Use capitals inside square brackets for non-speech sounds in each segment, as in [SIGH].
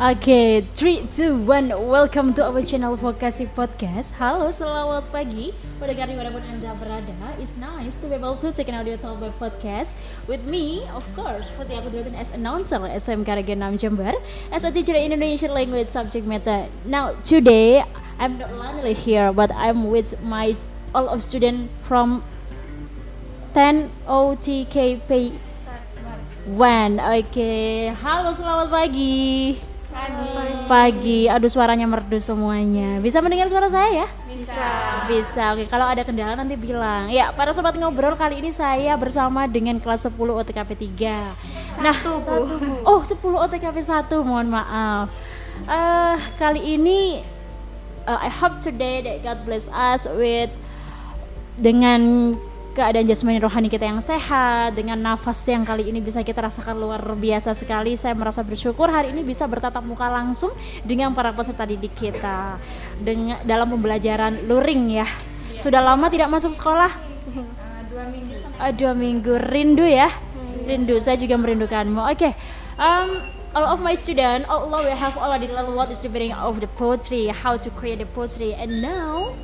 Oke, 3, 2, 1 Welcome to our channel Vokasi Podcast. Halo, selamat pagi. Pendengar di mana pun Anda berada It's nice to be able to take an audio talk by podcast. With me, of course Fatih Abdulatin as announcer SMK Region 6 Jember. As a teacher in Indonesian language subject matter. Now, today I'm not only here But I'm with my all of student from 10 OTKP One, oke. Halo, selamat pagi. Pagi. Pagi. Aduh suaranya merdu semuanya. Bisa mendengar suara saya ya? Bisa. Bisa. Oke, kalau ada kendala nanti bilang. Ya, para sobat ngobrol kali ini saya bersama dengan kelas 10 OTKP 3. Nah, Satu, Bu. oh 10 OTKP 1, mohon maaf. Eh, kali ini uh, I hope today that God bless us with dengan keadaan jasmani rohani kita yang sehat dengan nafas yang kali ini bisa kita rasakan luar biasa sekali. Saya merasa bersyukur hari ini bisa bertatap muka langsung dengan para peserta didik kita. Dengan dalam pembelajaran luring ya. Sudah lama tidak masuk sekolah? Dua minggu. Dua minggu. Rindu ya? Rindu. Saya juga merindukanmu. Oke. Um, all of my student although we have already learned what is the meaning of the poetry how to create the poetry. And now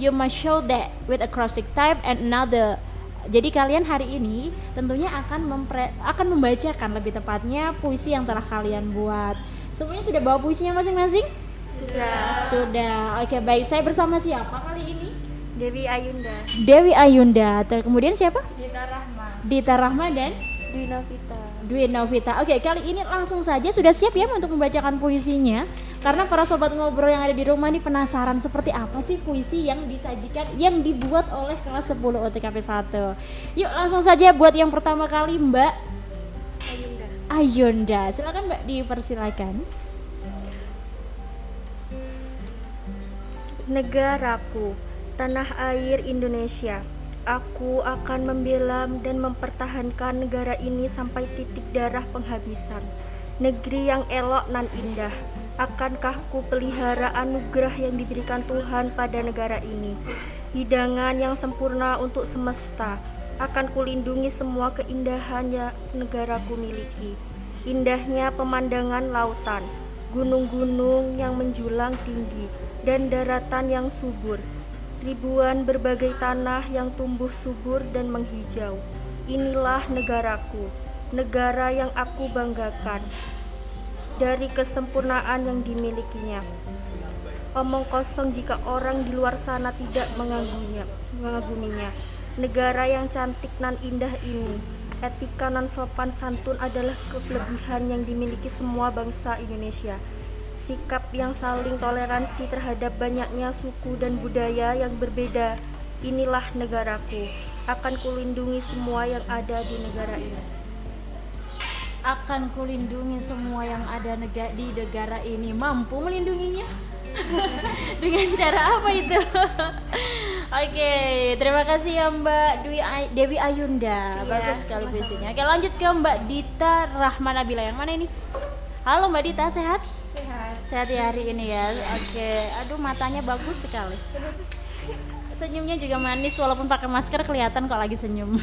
you must show that with acrostic type and another jadi kalian hari ini tentunya akan mempre, akan membacakan lebih tepatnya puisi yang telah kalian buat semuanya sudah bawa puisinya masing-masing Sudah. sudah oke baik saya bersama siapa kali ini Dewi Ayunda. Dewi Ayunda Ter kemudian siapa Dita Rahma. Dita Rahma dan Dwi Novita. Dwi Novita. Oke, kali ini langsung saja sudah siap ya untuk membacakan puisinya? Karena para sobat ngobrol yang ada di rumah ini penasaran seperti apa sih puisi yang disajikan yang dibuat oleh kelas 10 OTKP 1. Yuk langsung saja buat yang pertama kali Mbak Ayunda. Ayunda. Silakan Mbak dipersilakan. Negaraku, tanah air Indonesia. Aku akan membela dan mempertahankan negara ini sampai titik darah penghabisan. Negeri yang elok nan indah. Akankah ku pelihara anugerah yang diberikan Tuhan pada negara ini? Hidangan yang sempurna untuk semesta. Akan kulindungi semua keindahan yang negaraku miliki. Indahnya pemandangan lautan, gunung-gunung yang menjulang tinggi, dan daratan yang subur. Ribuan berbagai tanah yang tumbuh subur dan menghijau. Inilah negaraku, negara yang aku banggakan dari kesempurnaan yang dimilikinya. Omong kosong jika orang di luar sana tidak mengaguminya. mengaguminya. Negara yang cantik nan indah ini, etika nan sopan santun adalah kelebihan yang dimiliki semua bangsa Indonesia. Sikap yang saling toleransi terhadap banyaknya suku dan budaya yang berbeda, inilah negaraku. Akan kulindungi semua yang ada di negara ini. Akan kulindungi semua yang ada nega- di negara ini. Mampu melindunginya? [LAUGHS] Dengan cara apa itu? [LAUGHS] Oke, terima kasih ya Mbak Dwi Ay- Dewi Ayunda. Bagus sekali puisinya. Oke, lanjut ke Mbak Dita Rahmanabila yang mana ini? Halo Mbak Dita, sehat? Sehat. Sehat ya hari ini ya. Oke, aduh matanya bagus sekali. [LAUGHS] Senyumnya juga manis walaupun pakai masker kelihatan kok lagi senyum.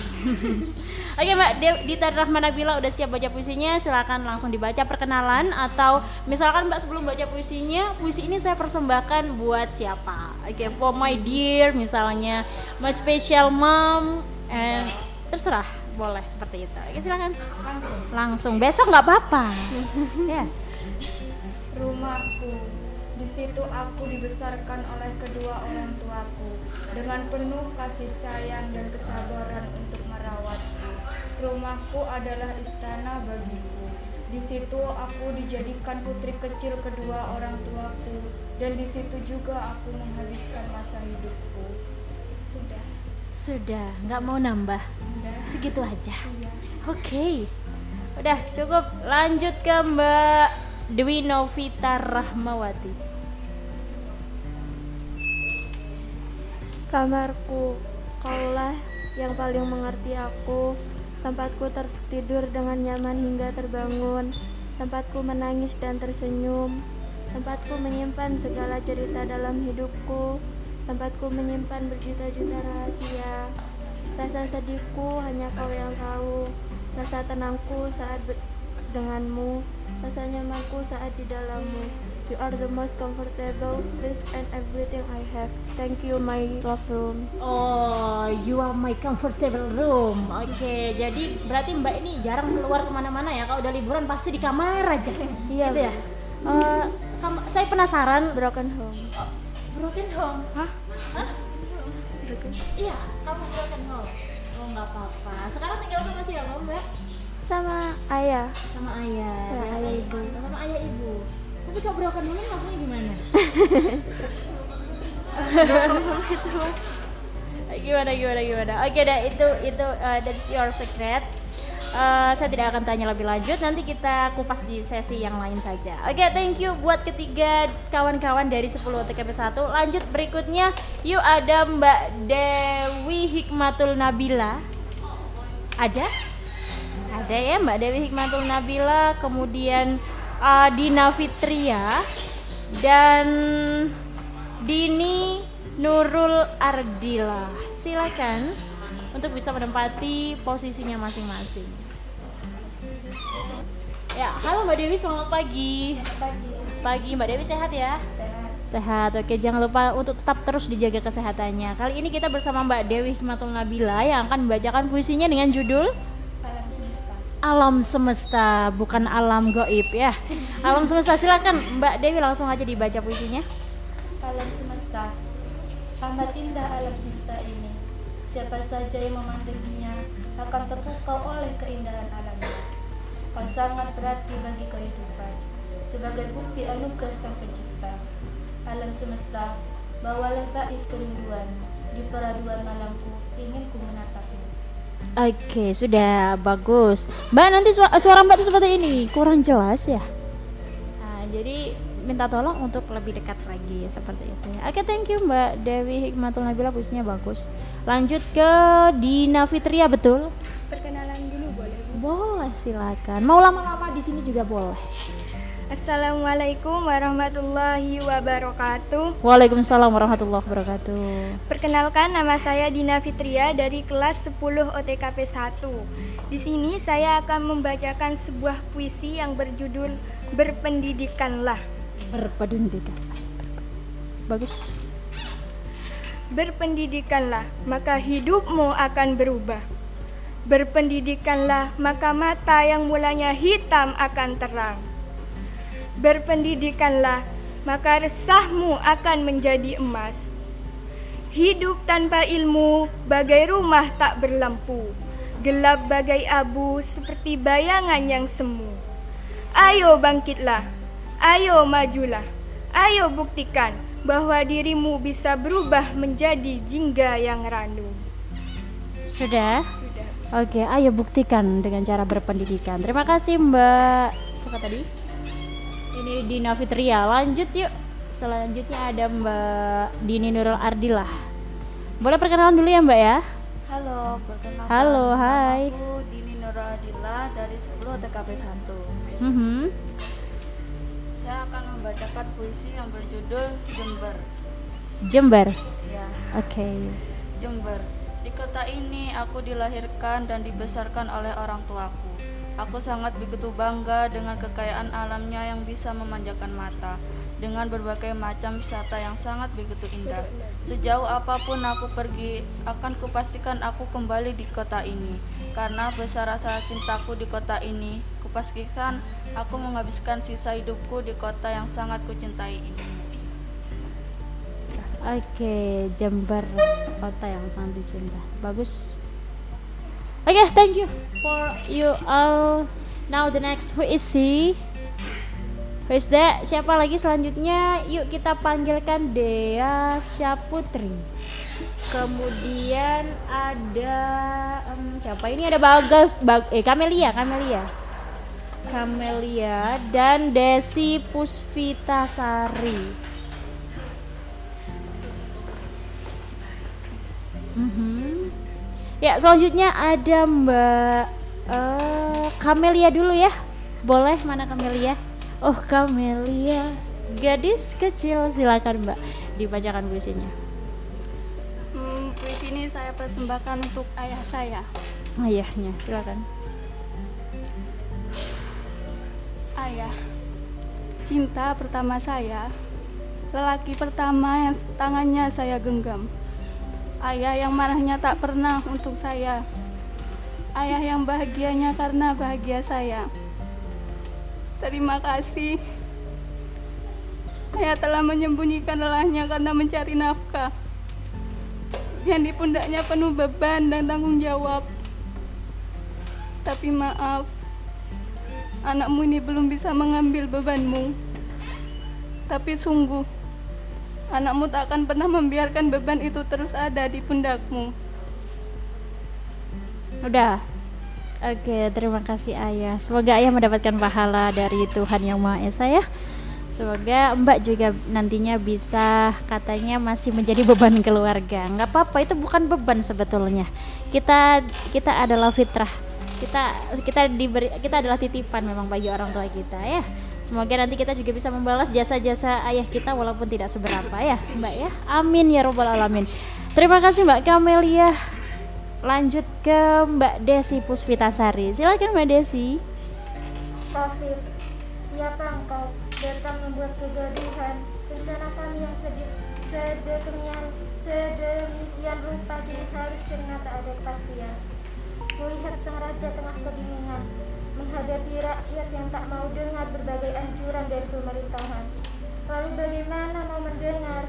[LAUGHS] Oke Mbak Dita Rahmanabila udah siap baca puisinya, silakan langsung dibaca perkenalan atau misalkan Mbak sebelum baca puisinya, puisi ini saya persembahkan buat siapa? Oke, for my dear misalnya, my special mom, and terserah boleh seperti itu. Oke silakan. Langsung. Langsung besok nggak apa-apa. [LAUGHS] ya. Rumahku, di situ aku dibesarkan oleh kedua orang tuaku dengan penuh kasih sayang dan kesabaran untuk merawatku. Rumahku adalah istana bagiku. Di situ aku dijadikan putri kecil kedua orang tuaku dan di situ juga aku menghabiskan masa hidupku. Sudah. Sudah, nggak mau nambah. Sudah. Segitu aja. Iya. Oke. Udah cukup. Lanjut ke Mbak Dwi Novita Rahmawati. Kamarku, kaulah yang paling mengerti aku. Tempatku tertidur dengan nyaman hingga terbangun. Tempatku menangis dan tersenyum. Tempatku menyimpan segala cerita dalam hidupku. Tempatku menyimpan berjuta-juta rahasia. Rasa sedihku hanya kau yang tahu. Rasa tenangku saat denganmu. rasa nyamanku saat di dalammu. You are the most comfortable place and everything I have. Thank you, my love room. Oh, you are my comfortable room. Oke, jadi berarti Mbak ini jarang keluar ke mana-mana ya? Kalau udah liburan pasti di kamar aja. [LAUGHS] Iya, gitu ya. Kam- saya penasaran. Broken home. Broken home. Hah? Hah? Iya, kamu broken home. Oh nggak apa-apa. Sekarang tinggal sama siapa Mbak? Sama ayah. Sama ayah. Ya, Tapi kalau broken home maksudnya gimana? [LAUGHS] gimana gimana gimana? Oke dah itu itu uh, that's your secret. Uh, saya tidak akan tanya lebih lanjut. Nanti kita kupas di sesi yang lain saja. Oke thank you buat ketiga kawan-kawan dari 10 TKP 1 lanjut berikutnya yuk ada Mbak Dewi Hikmatul Nabila. Ada? Ada ya Mbak Dewi Hikmatul Nabila. Kemudian uh, Dina Fitria dan Dini Nurul Ardila. Silakan untuk bisa menempati posisinya masing-masing. Ya, halo Mbak Dewi, selamat pagi. Pagi. Pagi Mbak Dewi sehat ya? Sehat. Sehat. Oke, jangan lupa untuk tetap terus dijaga kesehatannya. Kali ini kita bersama Mbak Dewi Hikmatul Nabila yang akan membacakan puisinya dengan judul Alam semesta. Bukan alam goib ya. Alam Semesta, silakan Mbak Dewi langsung aja dibaca puisinya. Alam semesta. Amat indah alam semesta ini. Siapa saja yang memandanginya akan terpukau oleh keindahan alamnya. Kau sangat berarti bagi kehidupan. Sebagai bukti anugerah sang pencipta. Alam semesta, bawalah bait kerinduan. Di peraduan malamku, ingin ku menatapmu. Oke, sudah bagus. Mbak nanti suara, suara Mbak itu seperti ini, kurang jelas ya. Nah, jadi minta tolong untuk lebih dekat lagi seperti itu ya. Oke, thank you Mbak Dewi Hikmatul Nabila puisinya bagus. Lanjut ke Dina Fitria betul? Perkenalan dulu boleh? Boleh silakan. Mau lama-lama di sini juga boleh. Assalamualaikum warahmatullahi wabarakatuh. Waalaikumsalam warahmatullahi wabarakatuh. Perkenalkan nama saya Dina Fitria dari kelas 10 OTKP 1. Di sini saya akan membacakan sebuah puisi yang berjudul Berpendidikanlah. Berpendidikan. Bagus. Berpendidikanlah, maka hidupmu akan berubah. Berpendidikanlah, maka mata yang mulanya hitam akan terang. Berpendidikanlah, maka resahmu akan menjadi emas. Hidup tanpa ilmu bagai rumah tak berlampu, gelap bagai abu seperti bayangan yang semu. Ayo bangkitlah, ayo majulah, ayo buktikan bahwa dirimu bisa berubah menjadi jingga yang randu. Sudah? Sudah. Oke, ayo buktikan dengan cara berpendidikan. Terima kasih Mbak. Siapa tadi? Ini Dina Fitria. Lanjut yuk. Selanjutnya ada Mbak Dini Nurul Ardilah. Boleh perkenalan dulu ya Mbak ya? Halo, perkenalkan. Halo, hai. Aku Dini Nurul Adila dari 10 TKP 1. Mhm. Saya akan membacakan puisi yang berjudul Jember. Jember. Ya, Oke. Jember. Di kota ini aku dilahirkan dan dibesarkan oleh orang tuaku. Aku sangat begitu bangga dengan kekayaan alamnya yang bisa memanjakan mata, dengan berbagai macam wisata yang sangat begitu indah. Sejauh apa pun aku pergi, akan kupastikan aku kembali di kota ini. Karena besar rasa cintaku di kota ini, kupastikan aku menghabiskan sisa hidupku di kota yang sangat kucintai ini. Oke, Jember kota yang sangat dicinta. Bagus. Oke, thank you for you all. Now the next who is he? Who is that? Siapa lagi selanjutnya? Yuk kita panggilkan Dea Syaputri. Kemudian ada em, siapa ini? Ada Bagas, Bag, eh Kamelia, Kamelia. Kamelia dan Desi Pusvitasari. Ya, selanjutnya ada Mbak eh Kamelia dulu ya. Boleh mana Kamelia? Oh, Kamelia. Gadis kecil silakan Mbak dibacakan puisinya. Hmm, puisi ini saya persembahkan untuk ayah saya. Ayahnya, silakan. Ayah. Cinta pertama saya, lelaki pertama yang tangannya saya genggam. Ayah yang marahnya tak pernah untuk saya. Ayah yang bahagianya karena bahagia saya. Terima kasih. Ayah telah menyembunyikan lelahnya karena mencari nafkah. Yang di pundaknya penuh beban dan tanggung jawab. Tapi maaf, anakmu ini belum bisa mengambil bebanmu. Tapi sungguh, anakmu tak akan pernah membiarkan beban itu terus ada di pundakmu. Udah. Oke, terima kasih Ayah. Semoga Ayah mendapatkan pahala dari Tuhan Yang Maha Esa ya. Semoga Mbak juga nantinya bisa katanya masih menjadi beban keluarga. Nggak apa-apa, itu bukan beban sebetulnya. Kita kita adalah fitrah. Kita kita diberi kita adalah titipan memang bagi orang tua kita ya. Semoga nanti kita juga bisa membalas jasa-jasa ayah kita walaupun tidak seberapa ya, Mbak ya. Amin ya robbal alamin. Terima kasih Mbak Kamelia. Lanjut ke Mbak Desi Puspitasari. Silakan Mbak Desi. Tafir, siapa engkau datang membuat kegaduhan? Rencana kami yang sedemikian sedemikian rupa kini harus ternyata ada kepastian. Kulihat sang raja tengah kebingungan menghadapi rakyat yang tak mau dengar berbagai anjuran dari pemerintahan. Lalu bagaimana mau mendengar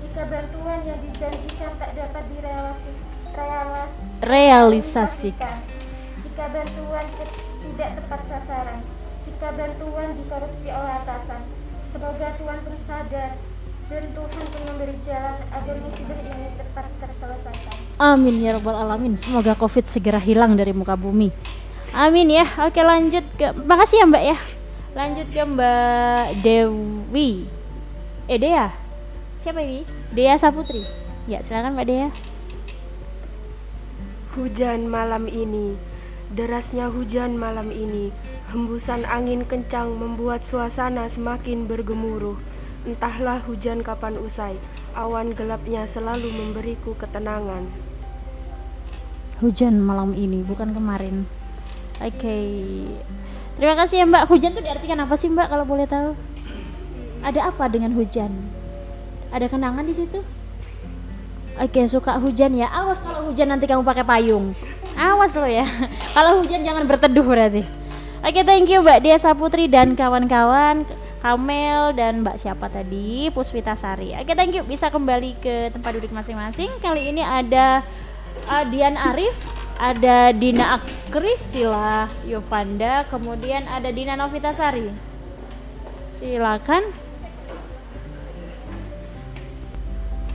jika bantuan yang dijanjikan tak dapat direalisasikan? Realisasikan. Jika bantuan tidak tepat sasaran, jika bantuan dikorupsi oleh atasan, semoga Tuhan pun sadar dan Tuhan pun memberi jalan agar musibah ini cepat terselesaikan. Amin ya robbal alamin. Semoga Covid segera hilang dari muka bumi. Amin ya. Oke lanjut ke Makasih ya Mbak ya. Lanjut ke Mbak Dewi. Eh Dea. Siapa ini? Dea Saputri. Ya, silakan Mbak Dea. Hujan malam ini, derasnya hujan malam ini, hembusan angin kencang membuat suasana semakin bergemuruh. Entahlah hujan kapan usai, awan gelapnya selalu memberiku ketenangan. Hujan malam ini, bukan kemarin. Oke. Terima kasih ya Mbak. Hujan itu diartikan apa sih Mbak kalau boleh tahu? Ada apa dengan hujan? Ada kenangan di situ? Oke, suka hujan ya. Awas kalau hujan nanti kamu pakai payung. Awas lo ya. [LAUGHS] kalau hujan jangan berteduh berarti. Oke, thank you Mbak Dia Saputri dan kawan-kawan. Kamel dan Mbak siapa tadi? Puspita Sari. Oke, thank you. Bisa kembali ke tempat duduk masing-masing. Kali ini ada uh, Dian Arif, ada Dina Akrisila Yovanda, kemudian ada Dina Novitasari. Silakan.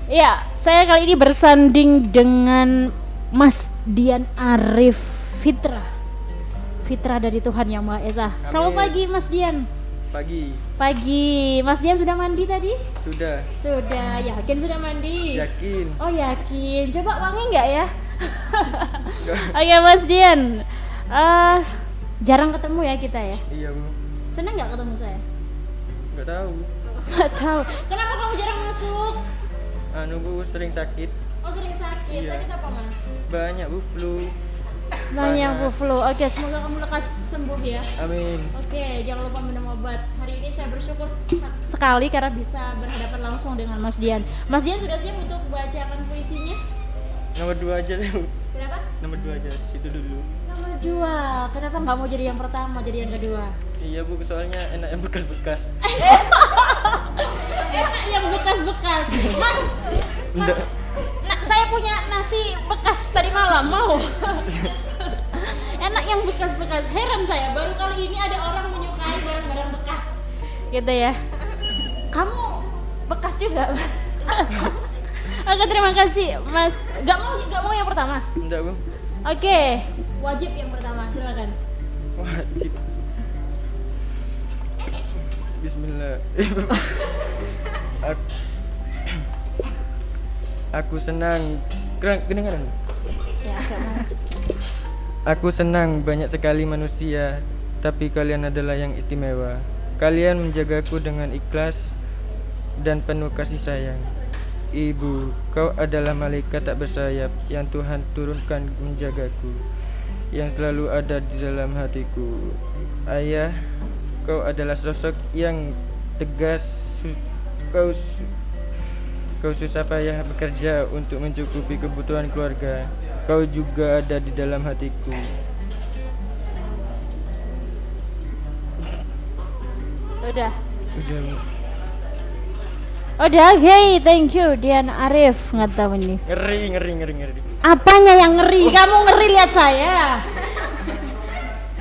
Ya, saya kali ini bersanding dengan Mas Dian Arif Fitra. Fitra dari Tuhan Yang Maha Esa. Selamat Amin. pagi Mas Dian. Pagi, Pagi. Mas Dian sudah mandi tadi? sudah Sudah. Yakin sudah mandi? yakin. Oh yakin. Coba wangi nggak ya? [LAUGHS] Oke Mas Dian. Eh, jarang ketemu ya kita ya. Iya bu, Seneng nggak ketemu saya? nggak tahu. Nggak tahu. Kenapa kamu jarang masuk? Anu bu sering sakit, Oh sering sakit. Iya. Sakit apa mas? banyak bu flu. Banyak bu flu. Oke semoga kamu lekas sembuh ya. Amin. Oke, jangan lupa minum obat. Hari ini saya bersyukur sekali karena bisa berhadapan langsung dengan Mas Dian. Mas Dian sudah siap untuk bacakan puisinya? Nomor dua aja deh. Kenapa? Nomor dua aja, situ dulu. Nomor dua. Kenapa nggak mau jadi yang pertama, jadi yang kedua? Iya bu, soalnya enak yang bekas-bekas. [LAUGHS] Enak yang bekas-bekas. Mas, Enggak. nah, saya punya nasi bekas tadi malam, mau? [LAUGHS] Enak yang bekas-bekas. Heran saya, baru kali ini ada orang menyukai barang-barang bekas. Gitu ya. Kamu bekas juga. [LAUGHS] Oke, terima kasih, Mas. Gak mau, gak mau yang pertama. Enggak bu, Oke, wajib yang pertama, silakan. wajib. Bismillah. aku, aku senang. Kedengaran? Ya, agak. Aku senang banyak sekali manusia, tapi kalian adalah yang istimewa. Kalian menjagaku dengan ikhlas dan penuh kasih sayang. Ibu, kau adalah malaikat tak bersayap yang Tuhan turunkan menjagaku, yang selalu ada di dalam hatiku. Ayah, Kau adalah sosok yang tegas. Su- Kau su- kau susah payah bekerja untuk mencukupi kebutuhan keluarga. Kau juga ada di dalam hatiku. Udah. Udah. Udah, oke, thank you Dian Arif nggak tahu ini. Ngeri, ngeri, ngeri, ngeri. Apanya yang ngeri? Kamu ngeri lihat saya.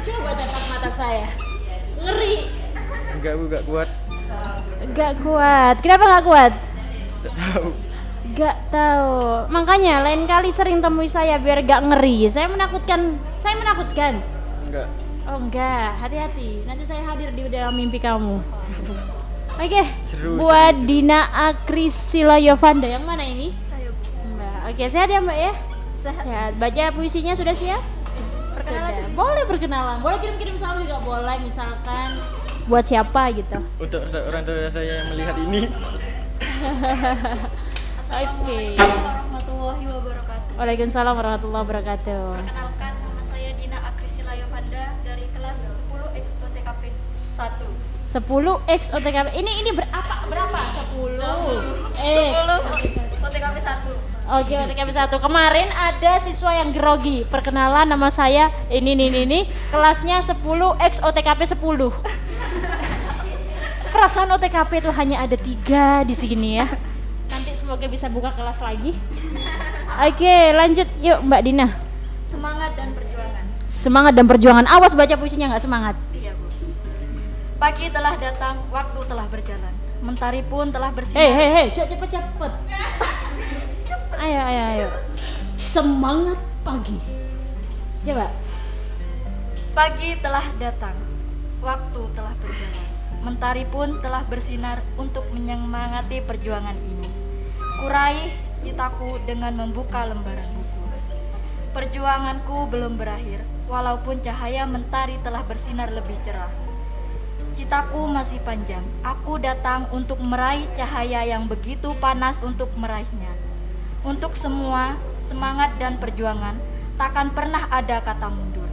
Coba tatap mata saya. Ngeri. Enggak, Bu, enggak kuat. Gak kuat. Kenapa nggak kuat? Tak tahu. Gak tahu. Makanya lain kali sering temui saya biar gak ngeri. Saya menakutkan. Saya menakutkan. Enggak. Oh enggak, hati-hati. Nanti saya hadir di dalam mimpi kamu. [LAUGHS] Oke, Seru, buat seru, seru. Dina Akrisila Yovanda yang mana ini? Saya. Mbak. Oke, sehat ya Mbak ya? Sehat. Baca puisinya sudah siap? Sudah. Boleh perkenalan. Boleh kirim-kirim salam juga boleh misalkan buat siapa gitu. Untuk orang tua saya yang melihat ini. [LAUGHS] Oke. warahmatullahi wabarakatuh. Waalaikumsalam warahmatullahi wabarakatuh. Perkenalkan nama saya Dina Akrisila Yovanda dari kelas 10 X TKP 1. 10 X OTKP. Ini ini berapa? Berapa? 10 X. OTKP 1. Oke, OTKP 1. Kemarin ada siswa yang grogi. Perkenalan nama saya ini ini ini, ini. kelasnya 10 X OTKP 10. Perasaan OTKP itu hanya ada tiga di sini ya. Nanti semoga bisa buka kelas lagi. Oke, lanjut yuk Mbak Dina. Semangat dan perjuangan. Semangat dan perjuangan. Awas baca puisinya nggak semangat. Pagi telah datang, waktu telah berjalan. Mentari pun telah bersinar. Hei hei hei, cepet cepet cepet. Ayo ayo ayo. Semangat pagi. Coba. Pagi telah datang, waktu telah berjalan. Mentari pun telah bersinar untuk menyemangati perjuangan ini. Kuraih citaku dengan membuka lembaran buku. Perjuanganku belum berakhir, walaupun cahaya mentari telah bersinar lebih cerah. Citaku masih panjang. Aku datang untuk meraih cahaya yang begitu panas untuk meraihnya. Untuk semua, semangat dan perjuangan takkan pernah ada kata mundur.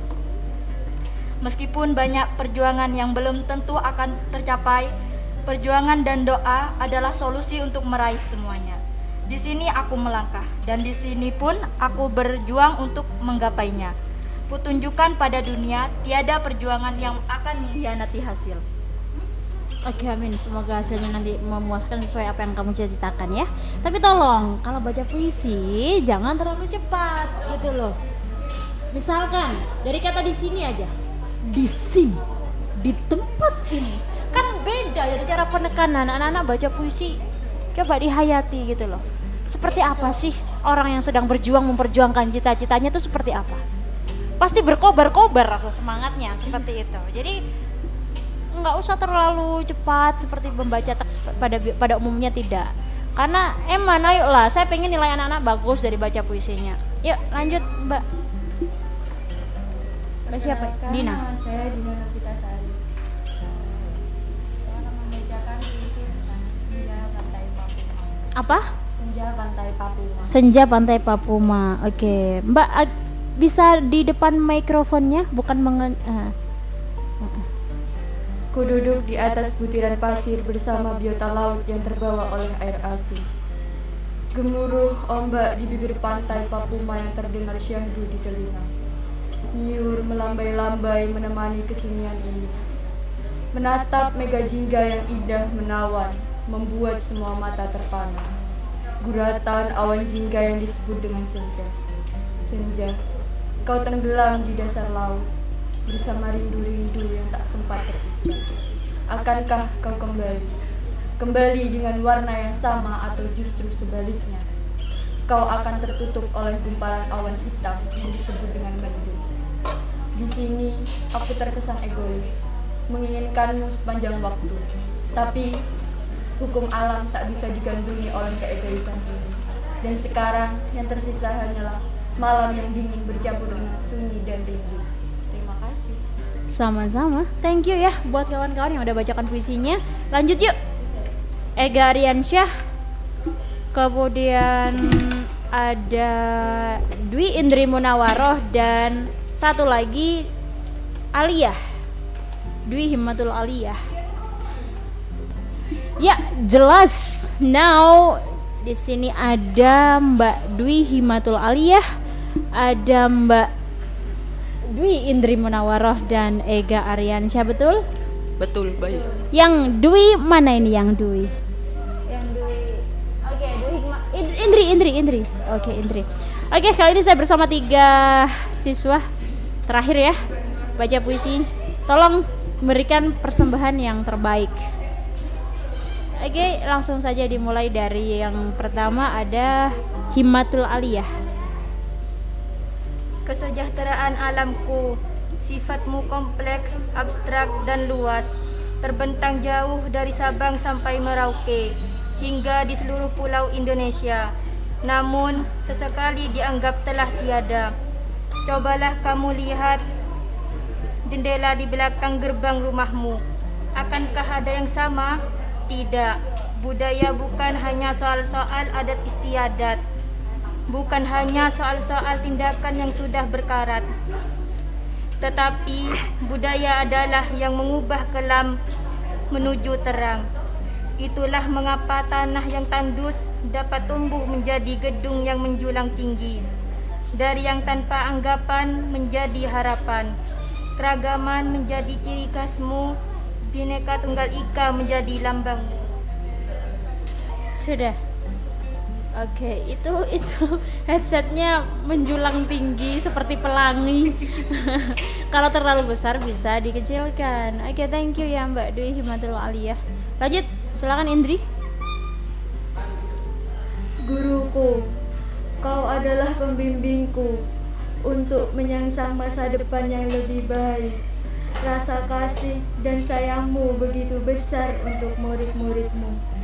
Meskipun banyak perjuangan yang belum tentu akan tercapai, perjuangan dan doa adalah solusi untuk meraih semuanya. Di sini aku melangkah dan di sini pun aku berjuang untuk menggapainya. Kutunjukkan pada dunia tiada perjuangan yang akan mengkhianati hasil. Oke amin. Semoga hasilnya nanti memuaskan sesuai apa yang kamu cita-citakan ya. Tapi tolong kalau baca puisi jangan terlalu cepat gitu loh. Misalkan dari kata di sini aja. Di sini Di tempat ini. Kan beda ya cara penekanan. Anak-anak baca puisi Coba dihayati gitu loh. Seperti apa sih orang yang sedang berjuang memperjuangkan cita-citanya itu seperti apa? Pasti berkobar-kobar rasa semangatnya seperti itu. Jadi nggak usah terlalu cepat seperti membaca teks pada pada umumnya tidak. Karena emang ayolah saya pengen nilai anak-anak bagus dari baca puisinya. Yuk lanjut mbak. Mbak siapa? Dina. nama saya Dina Novita Sari. Saya akan membacakan puisi tentang Senja Pantai Papuma. apa? Senja Pantai Papuma. senja pantai Papuma oke. Mbak ag- bisa di depan mikrofonnya? Bukan mengen eh, Ku duduk di atas butiran pasir bersama biota laut yang terbawa oleh air asin. Gemuruh ombak di bibir pantai Papuma yang terdengar syahdu di telinga. Nyur melambai-lambai menemani kesunyian ini. Menatap mega jingga yang indah menawan, membuat semua mata terpana. Guratan awan jingga yang disebut dengan senja. Senja, kau tenggelam di dasar laut bersama rindu-rindu yang tak sempat terucap. Akankah kau kembali? Kembali dengan warna yang sama atau justru sebaliknya? Kau akan tertutup oleh gumpalan awan hitam yang disebut dengan mendung. Di sini aku terkesan egois, menginginkanmu sepanjang waktu. Tapi hukum alam tak bisa digandrungi oleh keegoisan ini. Dan sekarang yang tersisa hanyalah malam yang dingin bercampur dengan sunyi dan rindu. Sama-sama. Thank you ya buat kawan-kawan yang udah bacakan puisinya. Lanjut yuk. Ega Aryansyah. Kemudian ada Dwi Indri Munawaroh dan satu lagi Aliyah. Dwi Himmatul Aliyah. Ya, jelas. Now di sini ada Mbak Dwi Himatul Aliyah, ada Mbak Dwi Indri Munawaroh dan Ega Aryansyah betul? Betul, baik. Yang Dwi mana ini yang Dwi? Yang Dwi. Oke, Dwi Hikmah. In- Indri, Indri, Indri. Oke, Indri. Oke, kali ini saya bersama tiga siswa terakhir ya. Baca puisi. Tolong memberikan persembahan yang terbaik. Oke, langsung saja dimulai dari yang pertama ada Himmatul Aliyah. Kesejahteraan alamku, sifatmu kompleks, abstrak dan luas, terbentang jauh dari Sabang sampai Merauke, hingga di seluruh pulau Indonesia. Namun, sesekali dianggap telah tiada. Cobalah kamu lihat jendela di belakang gerbang rumahmu. Akankah ada yang sama? Tidak. Budaya bukan hanya soal-soal adat istiadat. Bukan hanya soal-soal tindakan yang sudah berkarat. Tetapi budaya adalah yang mengubah kelam menuju terang. Itulah mengapa tanah yang tandus dapat tumbuh menjadi gedung yang menjulang tinggi. Dari yang tanpa anggapan menjadi harapan. Keragaman menjadi ciri khasmu, Bineka Tunggal Ika menjadi lambangmu. Sudah. Oke, itu itu [LAUGHS] headsetnya menjulang tinggi seperti pelangi. [LAUGHS] Kalau terlalu besar bisa dikecilkan. Oke, thank you ya Mbak Dwi Himatul Aliyah. Lanjut, silakan Indri. Guruku, kau adalah pembimbingku untuk menyangsang masa depan yang lebih baik. Rasa kasih dan sayangmu begitu besar untuk murid-muridmu.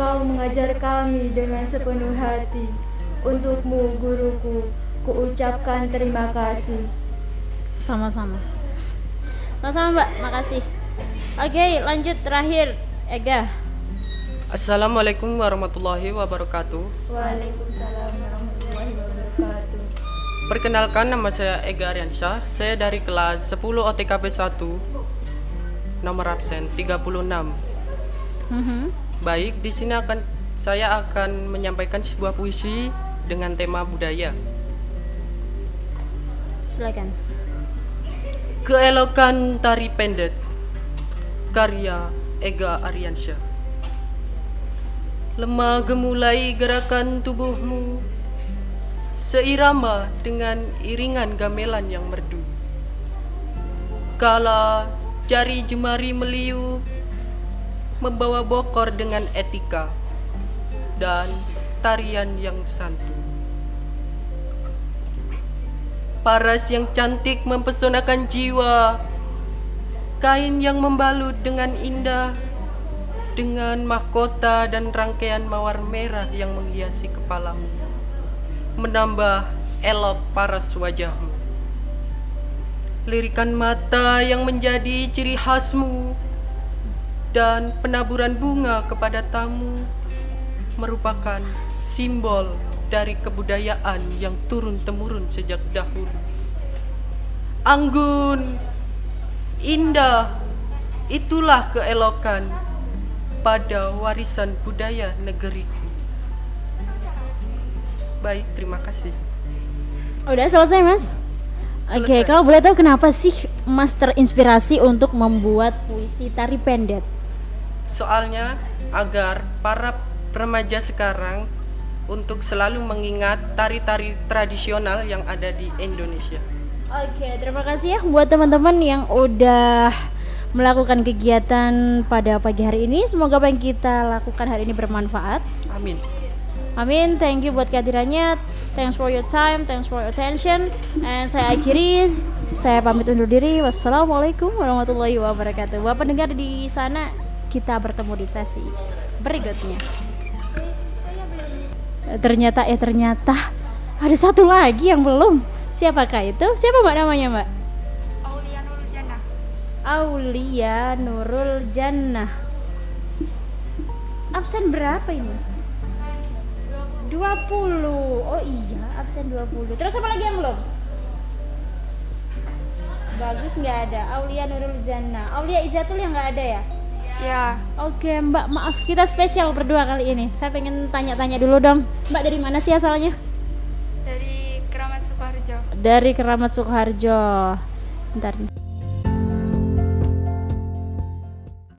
Kau mengajar kami dengan sepenuh hati. Untukmu, guruku, kuucapkan terima kasih. Sama-sama. Sama-sama Mbak, makasih. Oke, lanjut terakhir Ega. Assalamualaikum warahmatullahi wabarakatuh. Waalaikumsalam warahmatullahi wabarakatuh. Perkenalkan nama saya Ega Aryansyah. Saya dari kelas 10 OTKP 1. Nomor absen 36. Mhm. Baik, di sini akan saya akan menyampaikan sebuah puisi dengan tema budaya. Silakan. Keelokan tari pendet karya Ega Aryansyah. Lemah gemulai gerakan tubuhmu seirama dengan iringan gamelan yang merdu. Kala jari jemari meliuk membawa bokor dengan etika dan tarian yang santun. Paras yang cantik mempesonakan jiwa Kain yang membalut dengan indah Dengan mahkota dan rangkaian mawar merah yang menghiasi kepalamu Menambah elok paras wajahmu Lirikan mata yang menjadi ciri khasmu Dan penaburan bunga kepada tamu Merupakan simbol dari kebudayaan yang turun-temurun sejak dahulu. Anggun, indah, itulah keelokan pada warisan budaya negeriku. Baik, terima kasih. Udah selesai, Mas? Oke, Selesai. kalau boleh tahu kenapa sih Mas terinspirasi untuk membuat puisi tari pendet? Soalnya agar para remaja sekarang untuk selalu mengingat tari-tari tradisional yang ada di Indonesia. Oke, terima kasih ya buat teman-teman yang udah melakukan kegiatan pada pagi hari ini. Semoga apa yang kita lakukan hari ini bermanfaat. Amin. Amin. Thank you buat kehadirannya. Thanks for your time, thanks for your attention. And saya akhiri, saya pamit undur diri. Wassalamualaikum warahmatullahi wabarakatuh. Buat pendengar di sana, kita bertemu di sesi berikutnya. Eh, Ternyata eh ternyata ada satu lagi yang belum. Siapakah itu? Siapa mbak namanya mbak? Aulia Nurul Jannah. Aulia Nurul Jannah. Absen berapa ini? 20. Oh iya, absen 20. Terus apa lagi yang belum? Bagus nggak ada. Aulia Nurul Zana. Aulia Izatul yang nggak ada ya? Ya, Oke Mbak, maaf kita spesial berdua kali ini. Saya pengen tanya-tanya dulu dong. Mbak dari mana sih asalnya? Dari Keramat Sukoharjo. Dari Keramat Sukoharjo. Bentar.